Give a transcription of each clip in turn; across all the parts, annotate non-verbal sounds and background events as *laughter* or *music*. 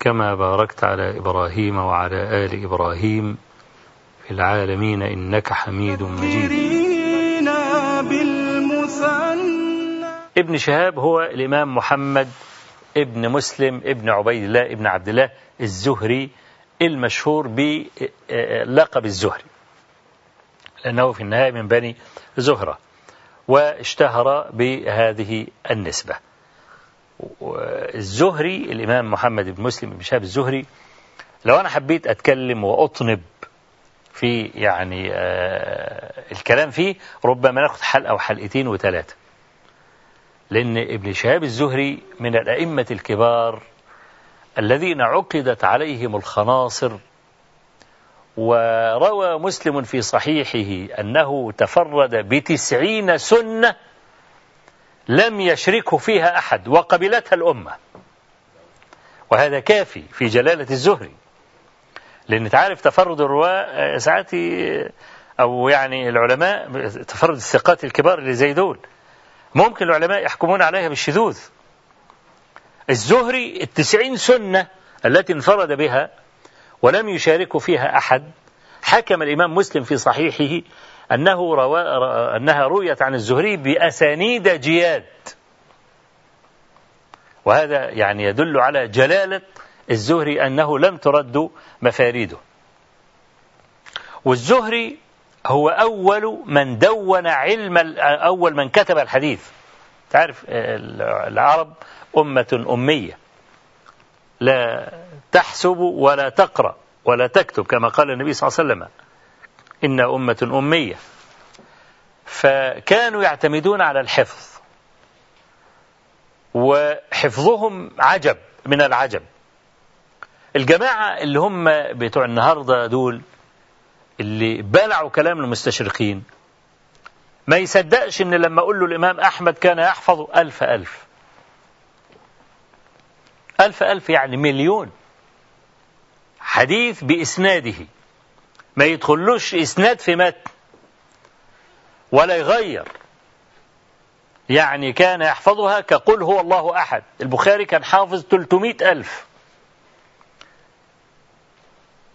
كما باركت على إبراهيم وعلى آل إبراهيم في العالمين إنك حميد مجيد. ابن شهاب هو الإمام محمد ابن مسلم ابن عبيد الله ابن عبد الله الزهري المشهور بلقب الزهري لأنه في النهاية من بني زهرة واشتهر بهذه النسبة. الزهري الإمام محمد بن مسلم بن شهاب الزهري لو أنا حبيت أتكلم وأطنب في يعني آه الكلام فيه ربما ناخد حلقة أو حلقتين وثلاثة لأن ابن شهاب الزهري من الأئمة الكبار الذين عقدت عليهم الخناصر. وروى مسلم في صحيحه أنه تفرد بتسعين سنة لم يشركه فيها أحد وقبلتها الأمة. وهذا كافي في جلالة الزهري. لأن تعرف تفرد الرواة ساعات أو يعني العلماء تفرد الثقات الكبار اللي زي دول. ممكن العلماء يحكمون عليها بالشذوذ. الزهري التسعين سنة التي انفرد بها ولم يشارك فيها أحد. حكم الإمام مسلم في صحيحه أنه روا أنها رويت عن الزهري بأسانيد جياد. وهذا يعني يدل على جلالة الزهري أنه لم ترد مفاريده. والزهري هو أول من دون علم أول من كتب الحديث. تعرف العرب أمة أمية. لا تحسب ولا تقرأ ولا تكتب كما قال النبي صلى الله عليه وسلم. إن أمة أمية. فكانوا يعتمدون على الحفظ. وحفظهم عجب من العجب. الجماعة اللي هم بتوع النهاردة دول اللي بلعوا كلام المستشرقين ما يصدقش إن لما أقول له الإمام أحمد كان يحفظ ألف ألف. ألف ألف يعني مليون. حديث بإسناده. ما يدخلوش إسناد في متن ولا يغير. يعني كان يحفظها كقل هو الله أحد. البخاري كان حافظ 300 ألف.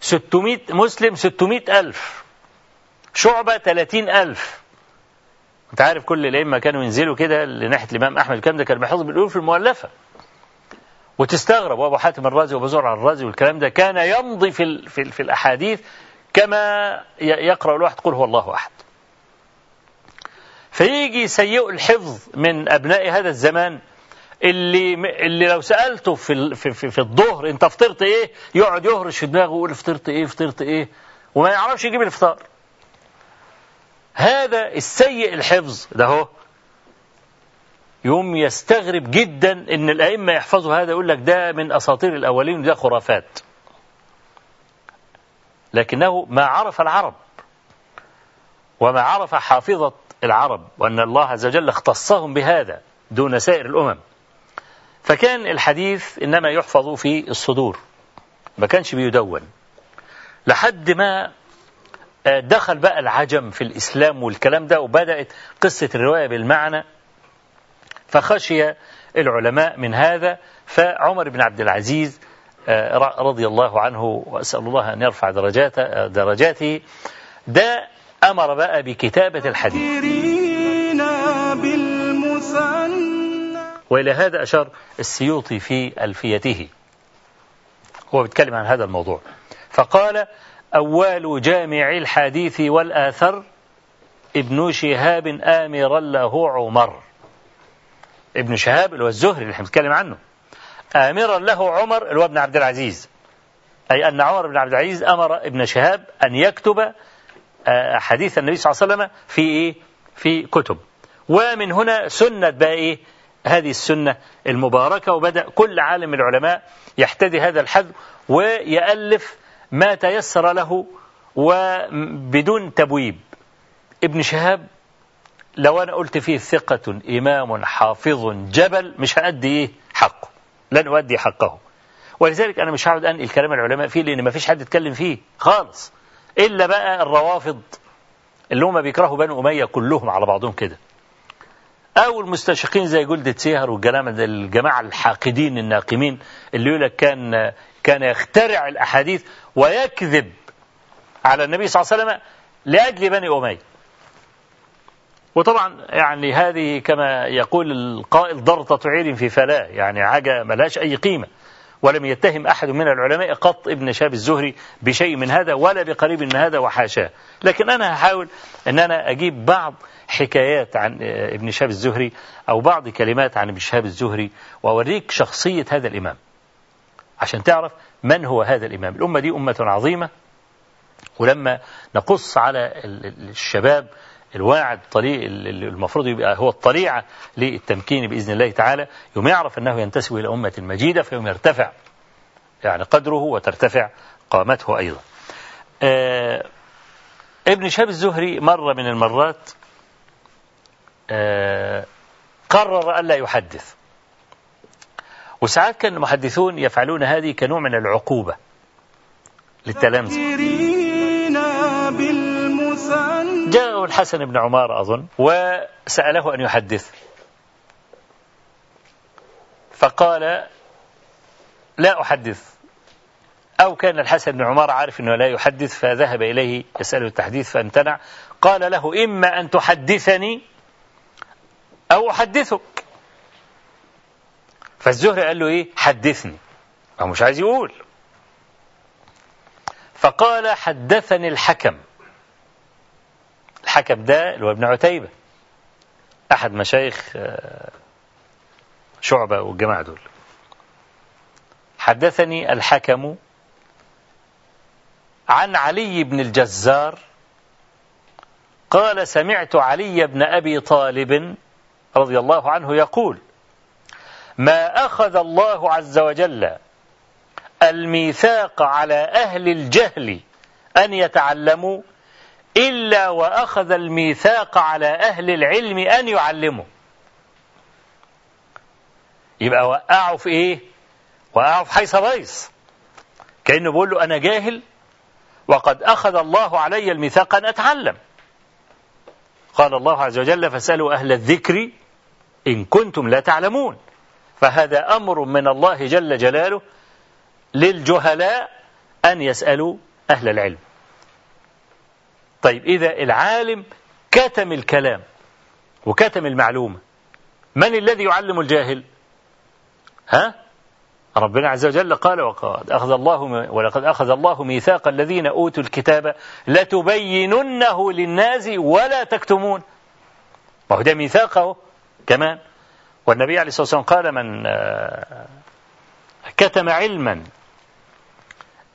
600 مسلم 600 ألف. شعبة 30 ألف. أنت عارف كل الأئمة كانوا ينزلوا كده لناحية الإمام أحمد الكلام ده كان بيحفظ بالألوف المؤلفة. وتستغرب وأبو حاتم الرازي وأبو زرع الرازي والكلام ده. كان يمضي في, في, في الأحاديث كما يقرأ الواحد قل هو الله أحد فيجي سيء الحفظ من أبناء هذا الزمان اللي اللي لو سألته في في في, في الظهر أنت فطرت إيه؟ يقعد يهرش في دماغه ويقول فطرت إيه فطرت إيه؟ وما يعرفش يجيب الفطار. هذا السيء الحفظ ده هو يوم يستغرب جدا إن الأئمة يحفظوا هذا يقول لك ده من أساطير الأولين وده خرافات. لكنه ما عرف العرب وما عرف حافظة العرب وأن الله عز وجل اختصهم بهذا دون سائر الأمم. فكان الحديث إنما يحفظ في الصدور ما كانش بيدون. لحد ما دخل بقى العجم في الإسلام والكلام ده وبدأت قصة الرواية بالمعنى فخشي العلماء من هذا فعمر بن عبد العزيز رضي الله عنه وأسأل الله أن يرفع درجاته, درجاته. ده أمر بقى بكتابة الحديث. وإلى هذا أشار السيوطي في ألفيته. هو بيتكلم عن هذا الموضوع. فقال أول جامع الحديث والآثر ابن شهاب آمرا له عمر. ابن شهاب اللي هو الزهري اللي إحنا بنتكلم عنه. آمرا له عمر اللي هو ابن عبد العزيز. أي أن عمر بن عبد العزيز أمر ابن شهاب أن يكتب آه، حديث النبي صلى الله عليه وسلم في إيه؟ في كتب. ومن هنا سنة بقى إيه؟ هذه السنة المباركة وبدأ كل عالم من العلماء يحتدي هذا الحد ويألف ما تيسر له وبدون تبويب. ابن شهاب لو أنا قلت فيه ثقة إمام حافظ جبل مش هأدي إيه؟ حقه. لن أؤدي حقه. ولذلك أنا مش هقعد أنقل كلام العلماء فيه لأن ما فيش حد يتكلم فيه خالص. إلا بقى الروافض اللي هم بيكرهوا بنو أمية كلهم على بعضهم كده. أو المستشرقين زي جلدة سيهر والجماعة الحاقدين الناقمين اللي يقول لك كان كان يخترع الأحاديث ويكذب على النبي صلى الله عليه وسلم لأجل بني أمية. وطبعا يعني هذه كما يقول القائل ضرطة عير في فلاة يعني حاجة ملهاش أي قيمة. ولم يتهم أحد من العلماء قط ابن شاب الزهري بشيء من هذا ولا بقريب من هذا وحاشاه. لكن أنا هحاول أن أنا أجيب بعض حكايات عن ابن شاب الزهري أو بعض كلمات عن ابن شاب الزهري وأوريك شخصية هذا الإمام. عشان تعرف من هو هذا الإمام. الأمة دي أمة عظيمة. ولما نقص على الشباب الواعد طريق المفروض يبقى هو الطليعة للتمكين بإذن الله تعالى. يوم يعرف أنه ينتسب إلى أمة مجيدة فيوم يرتفع يعني قدره وترتفع قامته أيضا. آه ابن شهاب الزهري مرة من المرات آه قرر ألا يحدث. وساعات كان المحدثون يفعلون هذه كنوع من العقوبة للتلامذة. جاءه الحسن بن عمار أظن وسأله أن يحدث. فقال لا أحدث. أو كان الحسن بن عمار عارف أنه لا يحدث فذهب إليه يسأله التحديث فامتنع. قال له إما أن تحدثني أو أحدثك. فالزهري قال له إيه؟ حدثني. هو مش عايز يقول. فقال حدثني الحكم. الحكم ده اللي هو ابن عتيبة. أحد مشايخ آه، شعبة والجماعة دول. حدثني الحكم عن علي بن الجزار قال سمعت علي بن أبي طالب رضي الله عنه يقول ما أخذ الله عز وجل الميثاق على أهل الجهل أن يتعلموا إلا وأخذ الميثاق على أهل العلم أن يعلموا يبقى وقعوا في إيه؟ وقعوا في حيث بيص كأنه بيقول له أنا جاهل وقد أخذ الله علي الميثاق أن أتعلم. قال الله عز وجل فاسألوا أهل الذكر إن كنتم لا تعلمون. فهذا أمر من الله جل جلاله للجهلاء أن يسألوا أهل العلم. طيب إذا العالم كتم الكلام وكتم المعلومة من الذي يعلم الجاهل؟ ها؟ ربنا عز وجل قال وقد أخذ الله ولقد أخذ الله ميثاق الذين أوتوا الكتاب لتبيننه للناس ولا تكتمون. ما هو ده ميثاقه كمان. والنبي عليه الصلاة والسلام قال من آه، كتم علما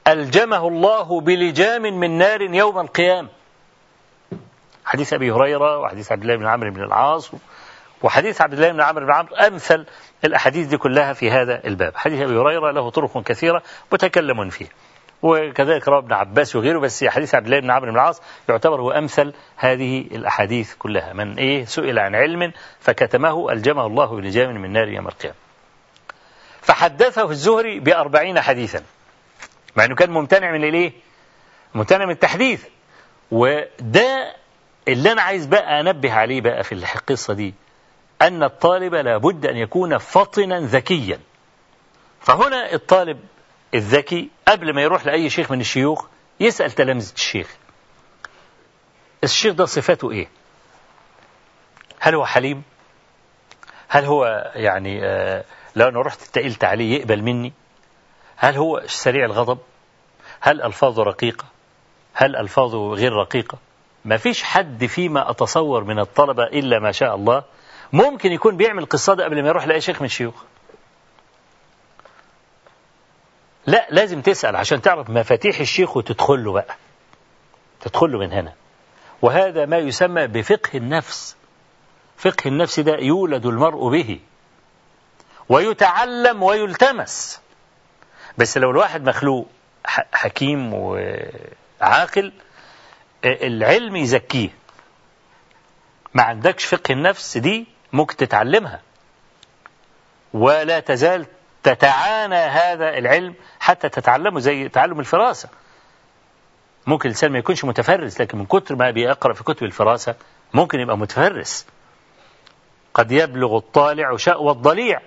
ألجمه الله بلجام من نار يوم القيامة. حديث أبي هريرة وحديث عبد الله بن عمرو بن العاص وحديث عبد الله بن عمرو بن عمرو أمثل الأحاديث دي كلها في هذا الباب. حديث أبي هريرة له طرق كثيرة متكلم فيه. وكذلك رواه ابن عباس وغيره بس حديث عبد الله بن عمرو بن العاص يعتبر هو أمثل هذه الأحاديث كلها. من إيه؟ سئل عن علم فكتمه ألجمه الله بلجام من نار يوم القيامة. فحدثه الزهري بأربعين حديثا. مع أنه كان ممتنع من الإيه ممتنع من التحديث. وده اللي أنا عايز بقى أنبه عليه بقى في القصة دي أن الطالب لابد أن يكون فطنا ذكيا. فهنا الطالب الذكي قبل ما يروح لأي شيخ من الشيوخ يسأل تلامذة الشيخ. الشيخ ده صفاته إيه؟ هل هو حليم؟ هل هو يعني آه لو أنا رحت اتقلت عليه يقبل مني؟ هل هو سريع الغضب؟ هل ألفاظه رقيقة؟ هل ألفاظه غير رقيقة؟ ما فيش حد فيما أتصور من الطلبة إلا ما شاء الله ممكن يكون بيعمل القصة ده قبل ما يروح لأي شيخ من الشيوخ. لا لازم تسأل عشان تعرف مفاتيح الشيخ وتدخل له بقى. تدخل له من هنا. وهذا ما يسمى بفقه النفس. فقه النفس ده يولد المرء به. ويتعلم ويلتمس. بس لو الواحد مخلوق حكيم وعاقل العلم يزكيه. ما عندكش فقه النفس دي ممكن تتعلمها. ولا تزال تتعانى هذا العلم حتى تتعلمه زي تعلم الفراسة. ممكن الإنسان ما يكونش متفرس لكن من كتر ما بيقرأ في كتب الفراسة ممكن يبقى متفرس. قد يبلغ الطالع شأوى الضليع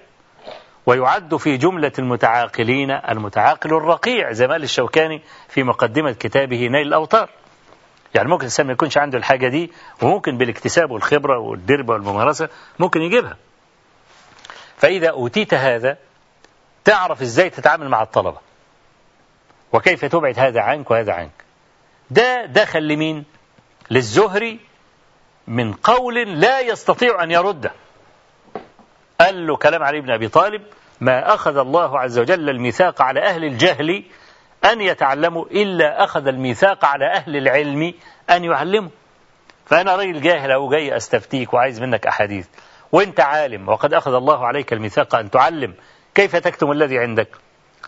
ويعد في جملة المتعاقلين المتعاقل الرقيع زي ما قال الشوكاني في مقدمة كتابه نيل الأوطار يعني ممكن الإنسان ما يكونش عنده الحاجة دي وممكن بالاكتساب والخبرة والدربة والممارسة ممكن يجيبها. فإذا أوتيت هذا تعرف إزاي تتعامل مع الطلبة؟ وكيف تبعد هذا عنك وهذا عنك؟ ده دخل لمين؟ للزهري من قول لا يستطيع أن يرده قال له كلام علي بن أبي طالب ما أخذ الله عز وجل الميثاق على أهل الجهل أن يتعلموا إلا أخذ الميثاق على أهل العلم أن يعلموا. فأنا راجل جاهل أو جاي أستفتيك وعايز منك أحاديث. وأنت عالم وقد أخذ الله عليك الميثاق أن تعلم. كيف تكتم الذي عندك؟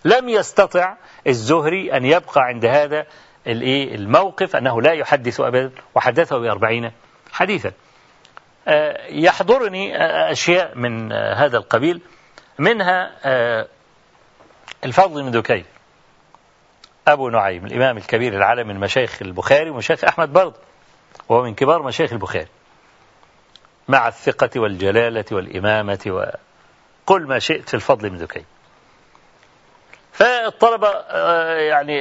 لم يستطع الزهري أن يبقى عند هذا الموقف أنه لا يحدث أبدا وحدثه بأربعين حديثا. آه، يحضرني آه، أشياء من آه، هذا القبيل. منها الفضل من دكين أبو نعيم الإمام الكبير العالم من مشايخ البخاري ومشايخ أحمد برضه وهو من كبار مشايخ البخاري. مع الثقة والجلالة والإمامة وقل ما شئت في الفضل من دكين فالطلبة يعني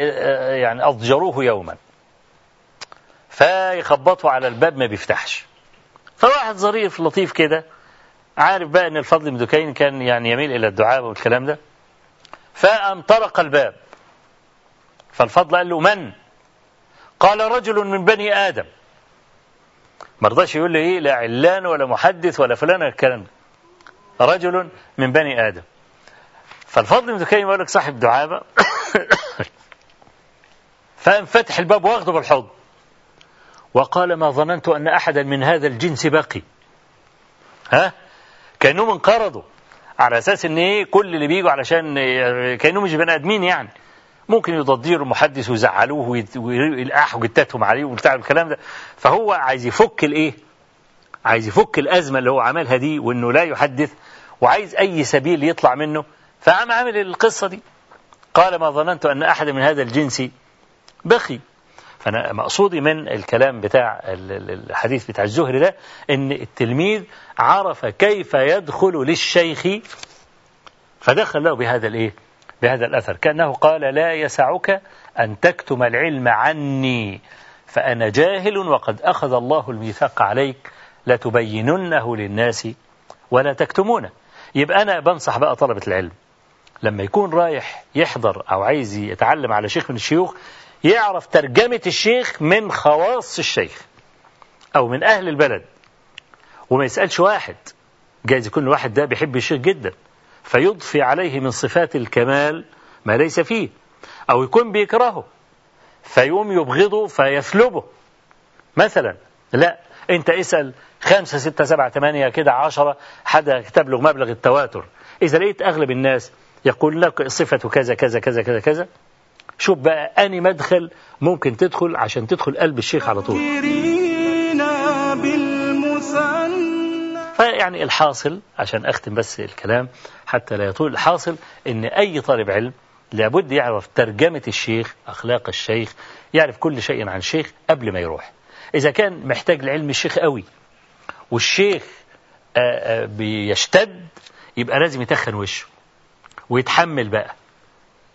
يعني أضجروه يوما. فيخبطوا على الباب ما بيفتحش. فواحد ظريف لطيف كده عارف بقى إن الفضل بن دكين كان يعني يميل إلى الدعاء والكلام ده. فقام طرق الباب. فالفضل قال له من؟ قال رجل من بني آدم. ما رضاش يقول لي إيه لا علان ولا محدث ولا فلان الكلام رجل من بني آدم. فالفضل بن دكين يقول لك صاحب دعابة. *coughs* فقام فتح الباب واخده بالحضن وقال ما ظننت أن أحدا من هذا الجنس بقي ها؟ كأنهم انقرضوا. على أساس أن إيه كل اللي بيجوا علشان كأنهم مش بني آدمين يعني. ممكن يضجروا المحدث ويزعلوه ويلقحوا جتاتهم عليه وبتاع الكلام ده. فهو عايز يفك الإيه؟ عايز يفك الأزمة اللي هو عملها دي وإنه لا يحدث وعايز أي سبيل يطلع منه. فقام عامل القصة دي. قال ما ظننت أن أحد من هذا الجنس بخي. فأنا مقصودي من الكلام بتاع الحديث بتاع الزهري ده إن التلميذ عرف كيف يدخل للشيخ فدخل له بهذا الإيه؟ بهذا الأثر. كأنه قال لا يسعك أن تكتم العلم عني فأنا جاهل وقد أخذ الله الميثاق عليك لتبيننه للناس ولا تكتمونه. يبقى أنا بنصح بقى طلبة العلم. لما يكون رايح يحضر أو عايز يتعلم على شيخ من الشيوخ يعرف ترجمة الشيخ من خواص الشيخ أو من أهل البلد. وما يسألش واحد. جايز يكون الواحد ده بيحب الشيخ جدا. فيضفي عليه من صفات الكمال ما ليس فيه أو يكون بيكرهه فيقوم يبغضه فيسلبه. مثلا لا أنت اسأل خمسة ستة سبعة ثمانية كده عشرة حدا تبلغ مبلغ التواتر. إذا لقيت أغلب الناس يقول لك صفة كذا كذا كذا كذا كذا شوف بقى أني مدخل ممكن تدخل عشان تدخل قلب الشيخ على طول. فيعني الحاصل عشان أختم بس الكلام حتى لا يطول الحاصل أن أي طالب علم لابد يعرف ترجمة الشيخ أخلاق الشيخ يعرف كل شيء عن الشيخ قبل ما يروح. إذا كان محتاج لعلم الشيخ قوي والشيخ بيشتد يبقى لازم يتخن وشه ويتحمل بقى.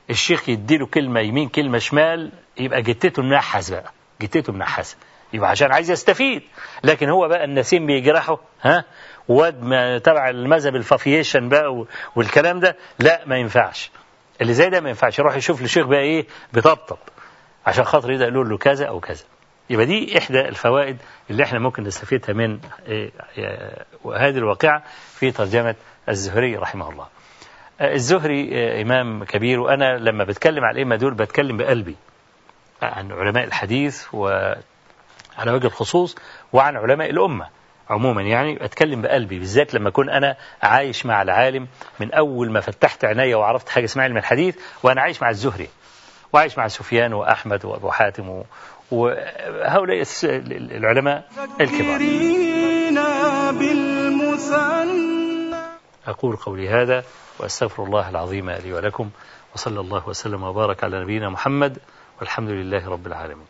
الشيخ يديله كلمة يمين كلمة شمال يبقى جتته منحس بقى جتته منحس يبقى عشان عايز يستفيد. لكن هو بقى النسيم بيجرحه ها؟ واد ما تبع المذهب الفافيشن بقى والكلام ده لا ما ينفعش. اللي زي ده ما ينفعش. يروح يشوف لشيخ بقى إيه؟ بيطبطب. عشان خاطر يقدر يقول له كذا أو كذا. يبقى دي إحدى الفوائد اللي إحنا ممكن نستفيدها من إيه، إيه، هذه الواقعة في ترجمة الزهري رحمه الله. الزهري آه، إمام كبير وأنا لما بتكلم على الائمه دول بتكلم بقلبي. عن علماء الحديث وعلى وجه الخصوص وعن علماء الأمة. عموما يعني أتكلم بقلبي بالذات لما أكون أنا عايش مع العالم من أول ما فتحت عيني وعرفت حاجة اسمها علم الحديث وأنا عايش مع الزهري وعايش مع سفيان وأحمد وأبو حاتم. وهؤلاء العلماء الكبار. أقول قولي هذا وأستغفر الله العظيم لي ولكم وصلى الله وسلم وبارك على نبينا محمد والحمد لله رب العالمين.